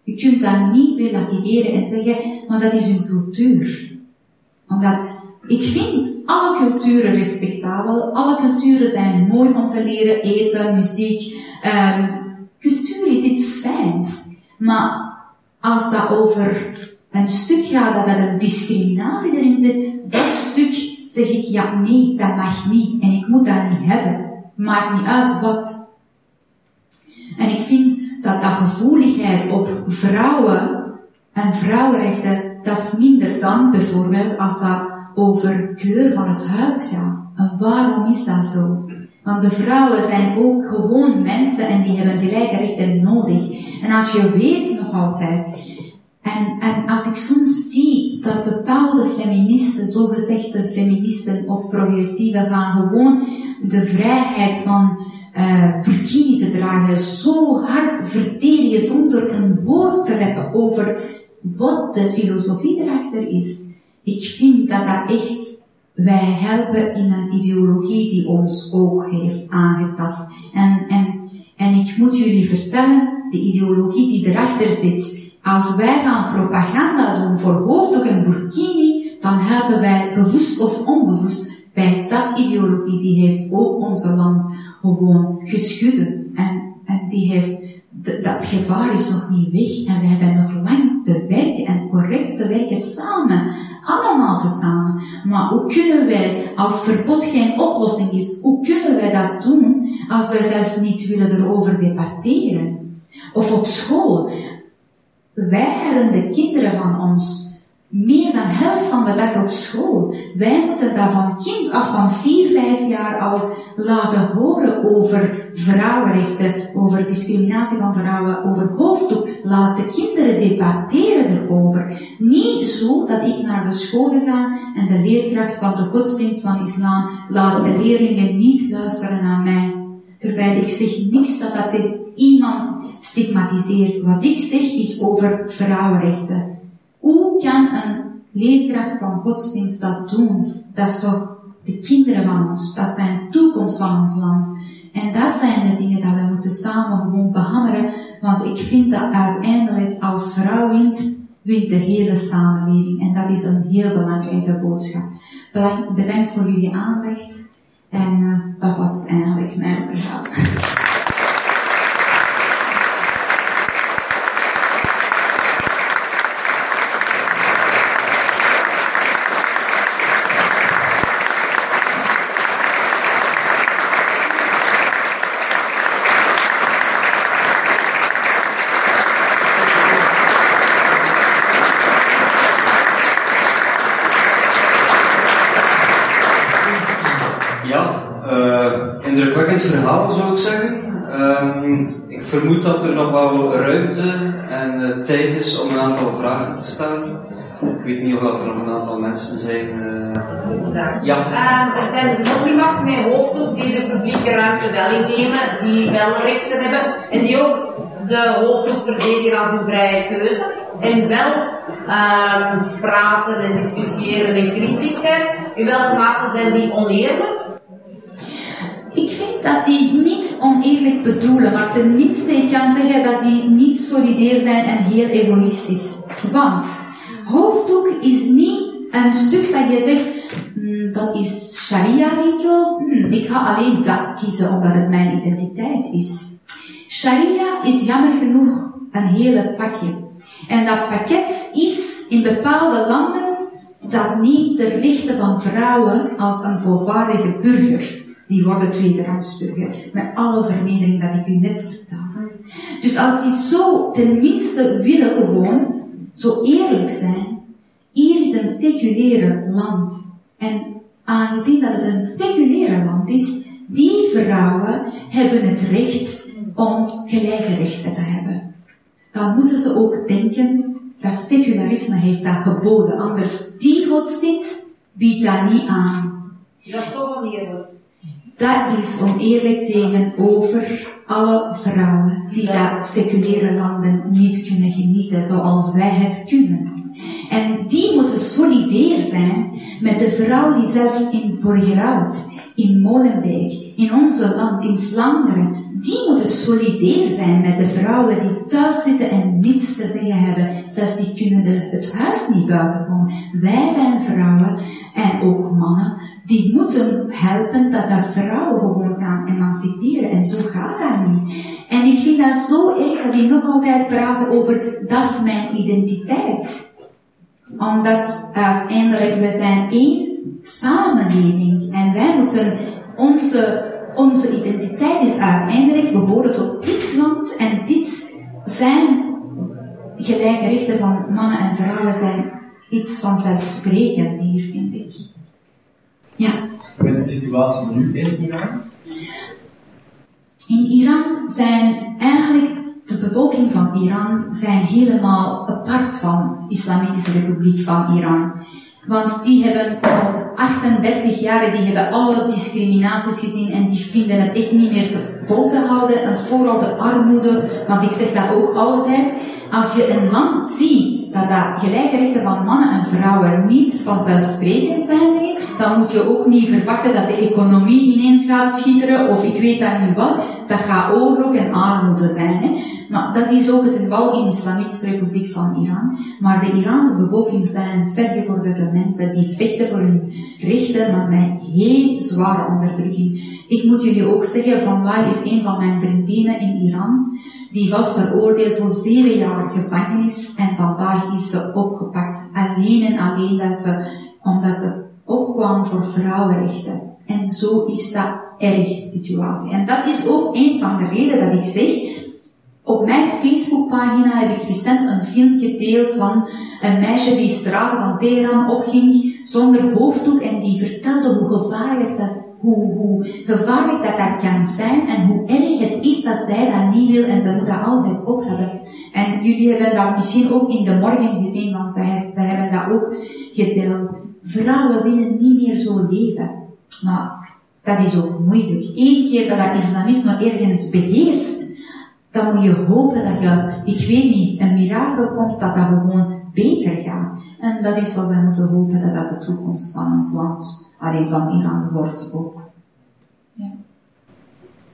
Je kunt dat niet relativeren en zeggen, maar dat is een cultuur. Omdat ik vind alle culturen respectabel, alle culturen zijn mooi om te leren, eten, muziek. Um, cultuur is iets fijns. Maar als dat over een stuk gaat dat er een discriminatie erin zit, dat stuk zeg ik, ja nee, dat mag niet. En ik moet dat niet hebben. Maakt niet uit wat. En ik vind dat dat gevoeligheid op vrouwen en vrouwenrechten, dat is minder dan bijvoorbeeld als dat over kleur van het huid gaat. En waarom is dat zo? Want de vrouwen zijn ook gewoon mensen en die hebben gelijke rechten nodig. En als je weet nog altijd, en, en als ik soms zie dat bepaalde feministen, zogezegde feministen of progressieven, gaan gewoon de vrijheid van uh, te dragen zo hard verdedigen zonder een woord te hebben over wat de filosofie erachter is. Ik vind dat dat echt wij helpen in een ideologie die ons ook heeft aangetast. En, en, en ik moet jullie vertellen, de ideologie die erachter zit, als wij gaan propaganda doen voor hoofddoek en burkini, dan helpen wij bewust of onbewust bij dat ideologie, die heeft ook onze land gewoon geschudden. En, en die heeft, dat gevaar is nog niet weg. En we hebben nog lang te werken en correct te werken samen allemaal tezamen. Maar hoe kunnen wij, als verbod geen oplossing is, hoe kunnen wij dat doen als wij zelfs niet willen erover debatteren? Of op school. Wij hebben de kinderen van ons meer dan helft van de dag op school. Wij moeten dat van kind af van 4, 5 jaar al laten horen over vrouwenrechten, over discriminatie van vrouwen, over hoofddoek. Laat de kinderen debatteren erover. Niet zo dat ik naar de scholen ga en de leerkracht van de godsdienst van islam laat de leerlingen niet luisteren naar mij. Terwijl ik zeg niks dat dat iemand stigmatiseert. Wat ik zeg is over vrouwenrechten. Hoe kan een leerkracht van godsdienst dat doen? Dat is toch de kinderen van ons. Dat zijn de toekomst van ons land. En dat zijn de dingen dat we moeten samen gewoon behammeren. Want ik vind dat uiteindelijk als vrouw wint, wint de hele samenleving. En dat is een heel belangrijke boodschap. Bedankt voor jullie aandacht. En uh, dat was eigenlijk mijn verhaal. Vermoed dat er nog wel ruimte en uh, tijd is om een aantal vragen te stellen. Ik weet niet of er nog een aantal mensen zijn. Uh... Ja. Uh, er zijn moslims met hoofddoek die de publieke ruimte wel innemen, die wel rechten hebben en die ook de hoofddoek verdedigen als een vrije keuze en wel ehm, praten en discussiëren en kritisch zijn. In welke mate zijn die oneerlijk? Ik vind dat die niet oneerlijk bedoelen, maar tenminste, ik kan zeggen dat die niet solidair zijn en heel egoïstisch. Want hoofddoek is niet een stuk dat je zegt, "Hmm, dat is sharia-regel, Hmm, ik ga alleen dat kiezen omdat het mijn identiteit is. Sharia is jammer genoeg een hele pakje. En dat pakket is in bepaalde landen, dat neemt de rechten van vrouwen als een volwaardige burger. Die worden tweederangsburger. Met alle vernedering dat ik u net vertelde. Dus als die zo tenminste willen gewoon zo eerlijk zijn. Hier is een seculiere land. En aangezien dat het een seculiere land is, die vrouwen hebben het recht om gelijke rechten te hebben. Dan moeten ze ook denken dat secularisme heeft dat geboden. Anders, die godsdienst biedt dat niet aan. Dat is toch oneerlijk. Dat is oneerlijk tegenover alle vrouwen die dat seculiere landen niet kunnen genieten zoals wij het kunnen. En die moeten solidair zijn met de vrouw die zelfs in Borgerhout, in Molenbeek, in onze land, in Vlaanderen, die moeten solidair zijn met de vrouwen die thuis zitten en niets te zeggen hebben. Zelfs die kunnen de, het huis niet buiten komen. Wij zijn vrouwen en ook mannen die moeten helpen dat de vrouwen gewoon gaan emanciperen. En zo gaat dat niet. En ik vind dat zo erg dat die nog altijd praten over dat is mijn identiteit. Omdat uiteindelijk we zijn één samenleving en wij moeten onze, onze identiteit is uiteindelijk behoren tot dit land en dit zijn gelijke rechten van mannen en vrouwen zijn iets vanzelfsprekend hier, vind ik. Ja. Hoe is de situatie nu in Iran? In Iran zijn eigenlijk de bevolking van Iran zijn helemaal apart van de Islamitische Republiek van Iran. Want die hebben al 38 jaar, die hebben alle discriminaties gezien en die vinden het echt niet meer te vol te houden. En vooral de armoede, want ik zeg dat ook altijd. Als je een land ziet dat dat gelijke rechten van mannen en vrouwen niet vanzelfsprekend zijn dan moet je ook niet verwachten dat de economie ineens gaat schitteren of ik weet dat niet wat. Dat gaat oorlog en armoede zijn. Hè. Maar dat is ook het geval in de Islamitische Republiek van Iran. Maar de Iraanse bevolking zijn vergevorderde mensen die vechten voor hun rechten, maar met heel zware onderdrukking. Ik moet jullie ook zeggen, vandaag is een van mijn vriendinnen in Iran, die was veroordeeld voor zeven jaar gevangenis en vandaag is ze opgepakt. Alleen en alleen dat ze, omdat ze opkwam voor vrouwenrechten. En zo is dat erg situatie. En dat is ook een van de redenen dat ik zeg, op mijn Facebookpagina heb ik recent een filmpje gedeeld van een meisje die straten van Teheran opging zonder hoofddoek en die vertelde hoe gevaarlijk dat, hoe, gevaarlijk dat, kan zijn en hoe erg het is dat zij dat niet wil en ze moet dat altijd op hebben. En jullie hebben dat misschien ook in de morgen gezien, want zij hebben dat ook gedeeld. Vrouwen willen niet meer zo leven. Maar dat is ook moeilijk. Eén keer dat dat islamisme ergens beheerst, dan moet je hopen dat je, ik weet niet, een mirakel komt, dat dat gewoon beter gaat. En dat is wat wij moeten hopen, dat dat de toekomst van ons land, alleen van Iran, wordt ook. Ja.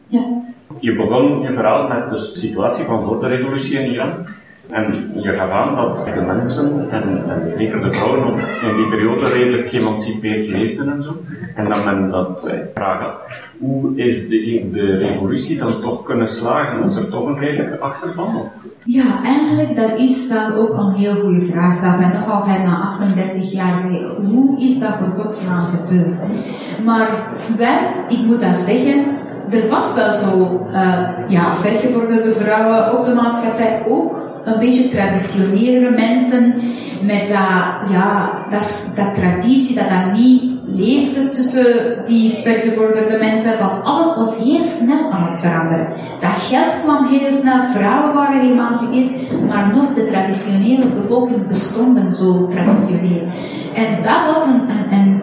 Ja. Je begon je verhaal met de situatie van voor de revolutie in Iran. En je gaf aan dat de mensen, en, zeker de vrouwen, ook in die periode redelijk geëmancipeerd leefden en zo. En dat men dat eh, vraag had. Hoe is de, de revolutie dan toch kunnen slagen? Was er toch een redelijke achterban? Of? Ja, eigenlijk dat is wel ook een heel goede vraag. Dat wij nog altijd na 38 jaar zeggen, hoe is dat voor godsnaam gebeurd? Maar wel, ik moet dat zeggen, er was wel zo, uh, ja, vergevorderde vrouwen op de maatschappij ook een beetje traditionele mensen met dat, ja, dat, traditie, dat dat niet leefde tussen die vergevorderde mensen, want alles was heel snel aan het veranderen. Dat geld kwam heel snel, vrouwen waren geëmancipeerd, maar nog de traditionele bevolking bestonden zo traditioneel. En dat was een,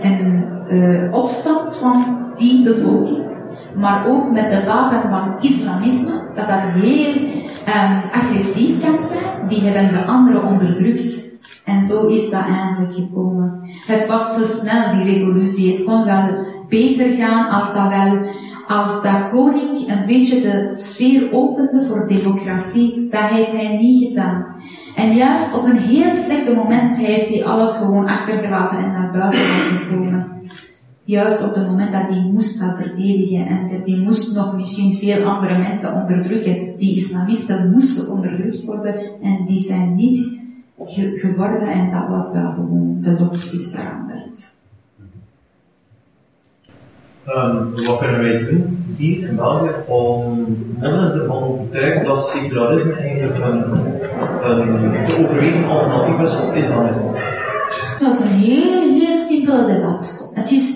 een, uh, opstand van die bevolking maar ook met de wapen van islamisme, dat dat heel um, agressief kan zijn. Die hebben de anderen onderdrukt. En zo is dat eindelijk gekomen. Het was te snel, die revolutie. Het kon wel beter gaan als dat wel, als dat koning een beetje de sfeer opende voor democratie. Dat heeft hij niet gedaan. En juist op een heel slechte moment heeft hij alles gewoon achtergelaten en naar buiten gekomen. Juist op het moment dat hij moest gaan verdedigen en dat hij moest nog misschien veel andere mensen onderdrukken. Die islamisten moesten onderdrukt worden en die zijn niet geworden en dat was wel gewoon, de lot is veranderd. Um, wat kunnen wij doen hier in België om mensen ervan overtuigen dat secularisme eigenlijk een, een te overwegen alternatief is op islamisme? Dat is een heel, heel simpel debat. Het is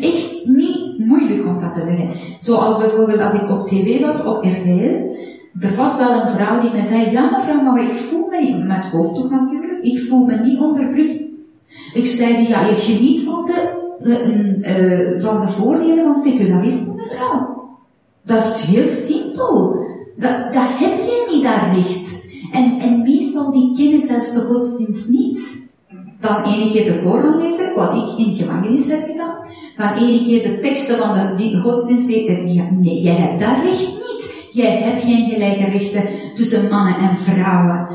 moeilijk om dat te zeggen. Zoals bijvoorbeeld als ik op tv was, op RTL, er was wel een vrouw die mij zei, ja mevrouw, maar ik voel me niet, met hoofddoek natuurlijk, ik voel me niet onderdrukt. Ik zei, ja, je geniet van de, uh, van de voordelen van secularisme, mevrouw. Dat is heel simpel. Dat, dat heb je niet, dat recht. En, en meestal die kennen zelfs de godsdienst niet. Dan ene keer de Koran lezen, wat ik in gevangenis heb gedaan. Dan ene keer de teksten van de die godsdienst lezen. Ja, nee, jij hebt dat recht niet. Jij hebt geen gelijke rechten tussen mannen en vrouwen.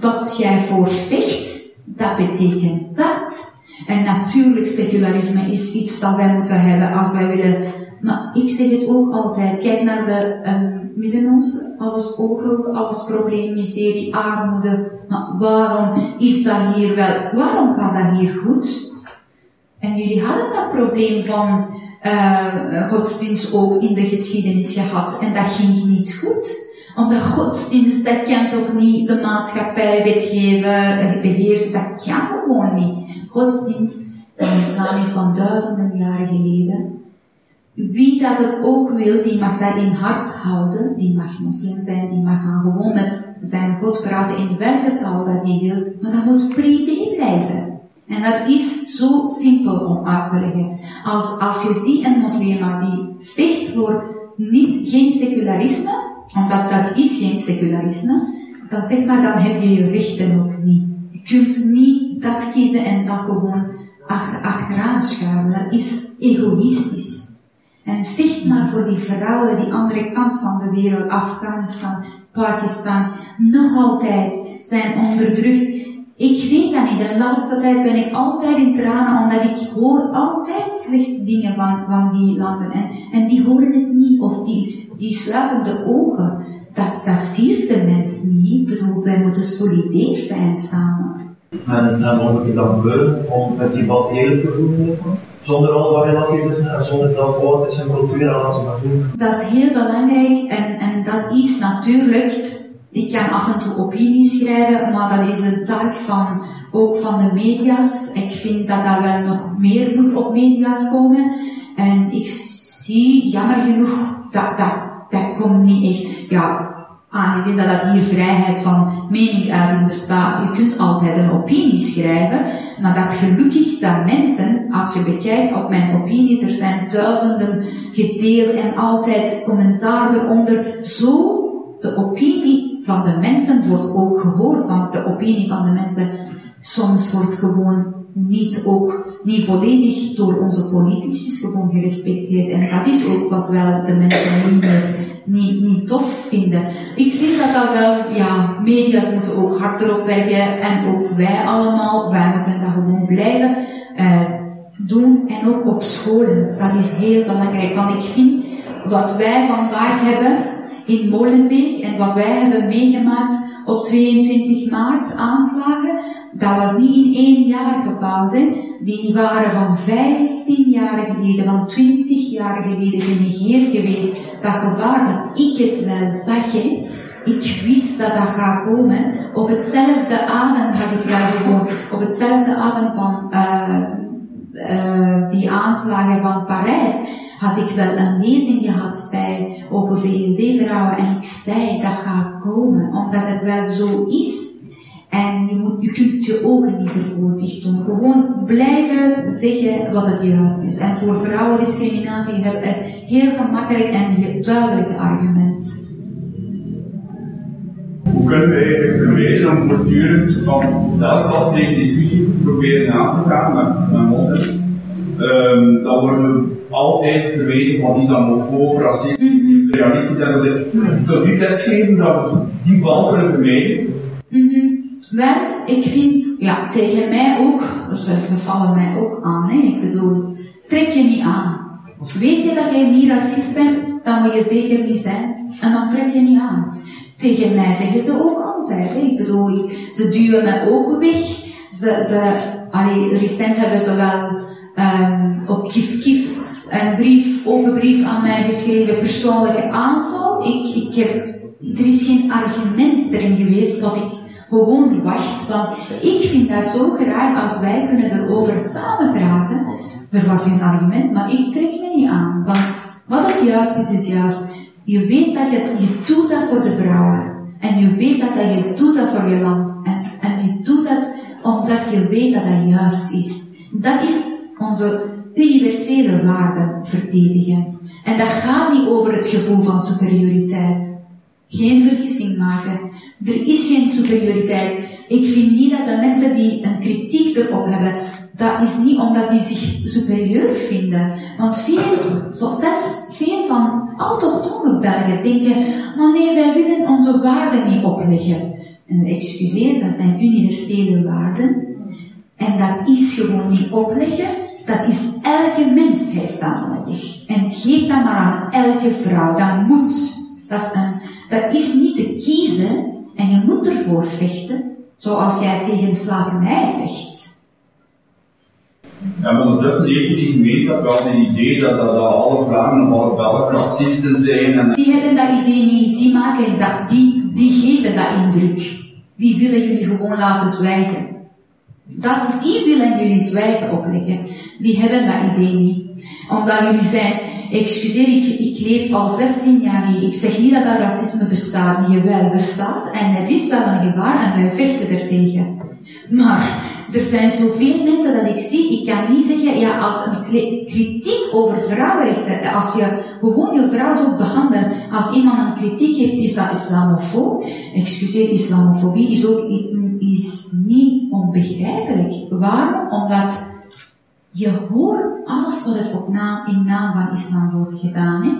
Wat jij voor vecht, dat betekent dat. En natuurlijk, secularisme is iets dat wij moeten hebben als wij willen. Maar ik zeg het ook altijd. Kijk naar de um, Midden-Oosten. Alles oorlog, alles probleem, miserie, armoede. Maar waarom is dat hier wel? Waarom gaat dat hier goed? En jullie hadden dat probleem van uh, godsdienst ook in de geschiedenis gehad. En dat ging niet goed. Omdat godsdienst, dat kan toch niet de maatschappij wetgeven, beheersen. Dat kan gewoon niet. Godsdienst in islam is van duizenden jaren geleden. Wie dat het ook wil, die mag dat in hart houden. Die mag moslim zijn, die mag gewoon met zijn God praten in welke taal dat hij wil. Maar dat moet privé blijven. En dat is zo simpel om uit te leggen. Als, als je ziet een moslima die vecht voor niet, geen secularisme, omdat dat is geen secularisme, dan zeg maar, dan heb je je rechten ook niet. Je kunt niet dat kiezen en dat gewoon achteraan schuiven. Dat is egoïstisch. En vecht maar voor die vrouwen die andere kant van de wereld, Afghanistan, Pakistan, nog altijd zijn onderdrukt. Ik weet dat niet. De laatste tijd ben ik altijd in tranen, omdat ik hoor altijd slechte dingen van, van die landen. En, en die horen het niet, of die, die sluiten de ogen. Dat, dat ziet de mens niet. Ik bedoel, wij moeten solidair zijn samen. En, en wat moet je dan gebeuren om met die bad eerlijk te voelen? Zonder al relativisme en zonder dat wat is en cultuur en doen. Dat is heel belangrijk en, en dat is natuurlijk ik kan af en toe opinies schrijven, maar dat is de taak van, ook van de media's. Ik vind dat dat wel nog meer moet op media's komen. En ik zie, jammer genoeg, dat, dat, dat komt niet echt, ja, aangezien dat, dat hier vrijheid van meninguiting bestaat, je kunt altijd een opinie schrijven, maar dat gelukkig dat mensen, als je bekijkt op mijn opinie, er zijn duizenden gedeeld en altijd commentaar eronder, zo de opinie van de mensen wordt ook gehoord, want de opinie van de mensen soms wordt gewoon niet ook, niet volledig door onze politici gewoon gerespecteerd. En dat is ook wat wel de mensen niet meer, niet, niet tof vinden. Ik vind dat dat wel, ja, media's moeten ook hard erop werken en ook wij allemaal, wij moeten dat gewoon blijven uh, doen en ook op scholen. Dat is heel belangrijk, want ik vind wat wij vandaag hebben, in Molenbeek en wat wij hebben meegemaakt op 22 maart aanslagen, dat was niet in één jaar gebouwd. Die waren van 15 jaar geleden, van 20 jaar geleden genegeerd geweest. Dat gevaar dat ik het wel zag. Ik wist dat dat gaat komen. Op hetzelfde avond had ik wel gewoon, op hetzelfde avond van uh, uh, die aanslagen van Parijs, had ik wel een lezing gehad bij Open VLD Vrouwen en ik zei dat gaat komen, omdat het wel zo is. En je, moet, je kunt je ogen niet ervoor dicht doen. Gewoon blijven zeggen wat het juist is. En voor vrouwendiscriminatie hebben we een heel gemakkelijk en duidelijk argument. kunnen we eigenlijk vermijden om voortdurend van elke vastlegde discussie proberen aan te gaan met, met? Um, dan worden we altijd verweten van islamofoob, racistisch, imperialistisch en dat ik tot die tijd geven dat we die val kunnen vermijden. Mhm. Wel, ik vind, ja, tegen mij ook, ze, vallen mij ook aan, hè. ik bedoel, trek je niet aan. Weet je dat jij niet racist bent, dan moet je zeker niet zijn, en dan trek je niet aan. Tegen mij zeggen ze ook altijd, hè. ik bedoel, ze duwen me ook weg, ze, ze, allee, recent hebben ze wel um, op Kif Kif een brief, open brief aan mij geschreven, persoonlijke aanval. Ik, ik heb, er is geen argument erin geweest wat ik gewoon wacht. Want ik vind dat zo graag als wij kunnen erover samen praten. Er was geen argument, maar ik trek me niet aan. Want wat het juist is, is juist. Je weet dat je, je doet dat voor de vrouwen. En je weet dat, dat je doet dat voor je land. En, en je doet dat omdat je weet dat dat juist is. Dat is onze universele waarden verdedigen. En dat gaat niet over het gevoel van superioriteit. Geen vergissing maken. Er is geen superioriteit. Ik vind niet dat de mensen die een kritiek erop hebben, dat is niet omdat die zich superieur vinden. Want veel, zelfs veel van autochtone Belgen denken, maar nee, wij willen onze waarden niet opleggen. En excuseer, dat zijn universele waarden. En dat is gewoon niet opleggen. Dat is elke mens heeft dat nodig. En geef dat maar aan elke vrouw. Dat moet. Dat is een dat is niet te kiezen en je moet ervoor vechten, zoals jij tegen slavernij vecht. Ja, maar ondertussen heeft die gemeenschap wel het idee dat, dat, alle vrouwen of alle Belgen racisten zijn. En... Die hebben dat idee niet, die maken dat, die, die geven dat indruk. Die willen jullie gewoon laten zwijgen. Dat, die willen jullie zwijgen opleggen. Die hebben dat idee niet. Omdat jullie zijn excuseer, ik, ik leef al 16 jaar hier. Ik zeg niet dat dat racisme bestaat niet. Wel bestaat en het is wel een gevaar en wij vechten er tegen. Maar er zijn zoveel mensen dat ik zie, ik kan niet zeggen, ja, als een kritiek over vrouwenrechten, als je gewoon je vrouw zo behandelt, als iemand een kritiek heeft, is dat islamofoob. Excuseer, islamofobie is ook is niet onbegrijpelijk. Waarom? Omdat je hoort alles wat er op naam, in naam van islam wordt gedaan. Hè?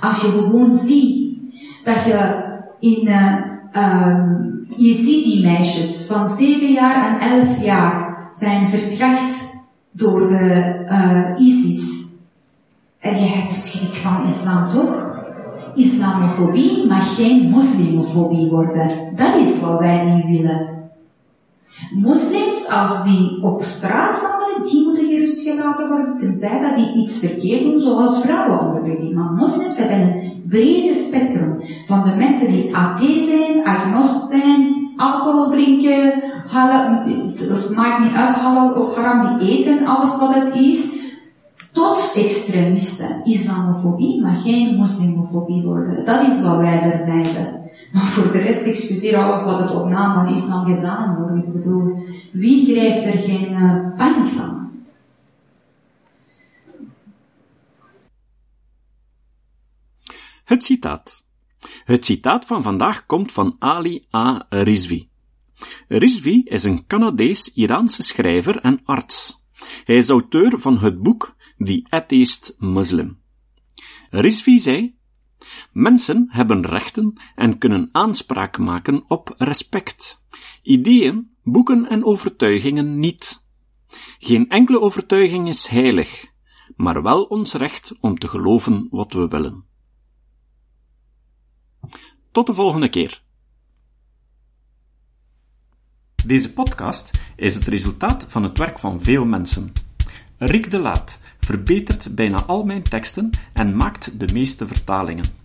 Als je gewoon ziet dat je in, uh, je ziet die meisjes van 7 jaar en 11 jaar zijn verkracht door de uh, ISIS. En je hebt schrik van islam toch? Islamofobie mag geen moslimofobie worden. Dat is wat wij niet willen. Moslims, als die op straat wandelen, die moeten gerust gelaten worden, tenzij dat die iets verkeerd doen, zoals vrouwenonderbreking. Maar moslims hebben een brede spectrum. Van de mensen die athee zijn, agnost zijn, alcohol drinken, halal, of maakt niet uit, halal of haram, die eten alles wat het is, tot extremisten. Islamofobie mag geen moslimofobie worden. Dat is wat wij vermijden. Maar voor de rest, excuseer alles wat het op naam van islam gedaan wordt. Ik bedoel, wie krijgt er geen uh, van? Het citaat. Het citaat van vandaag komt van Ali A. Rizvi. Rizvi is een Canadees-Iraanse schrijver en arts. Hij is auteur van het boek The Atheist Muslim. Rizvi zei Mensen hebben rechten en kunnen aanspraak maken op respect. Ideeën, boeken en overtuigingen niet. Geen enkele overtuiging is heilig, maar wel ons recht om te geloven wat we willen. Tot de volgende keer. Deze podcast is het resultaat van het werk van veel mensen. Rick de Laat verbetert bijna al mijn teksten en maakt de meeste vertalingen.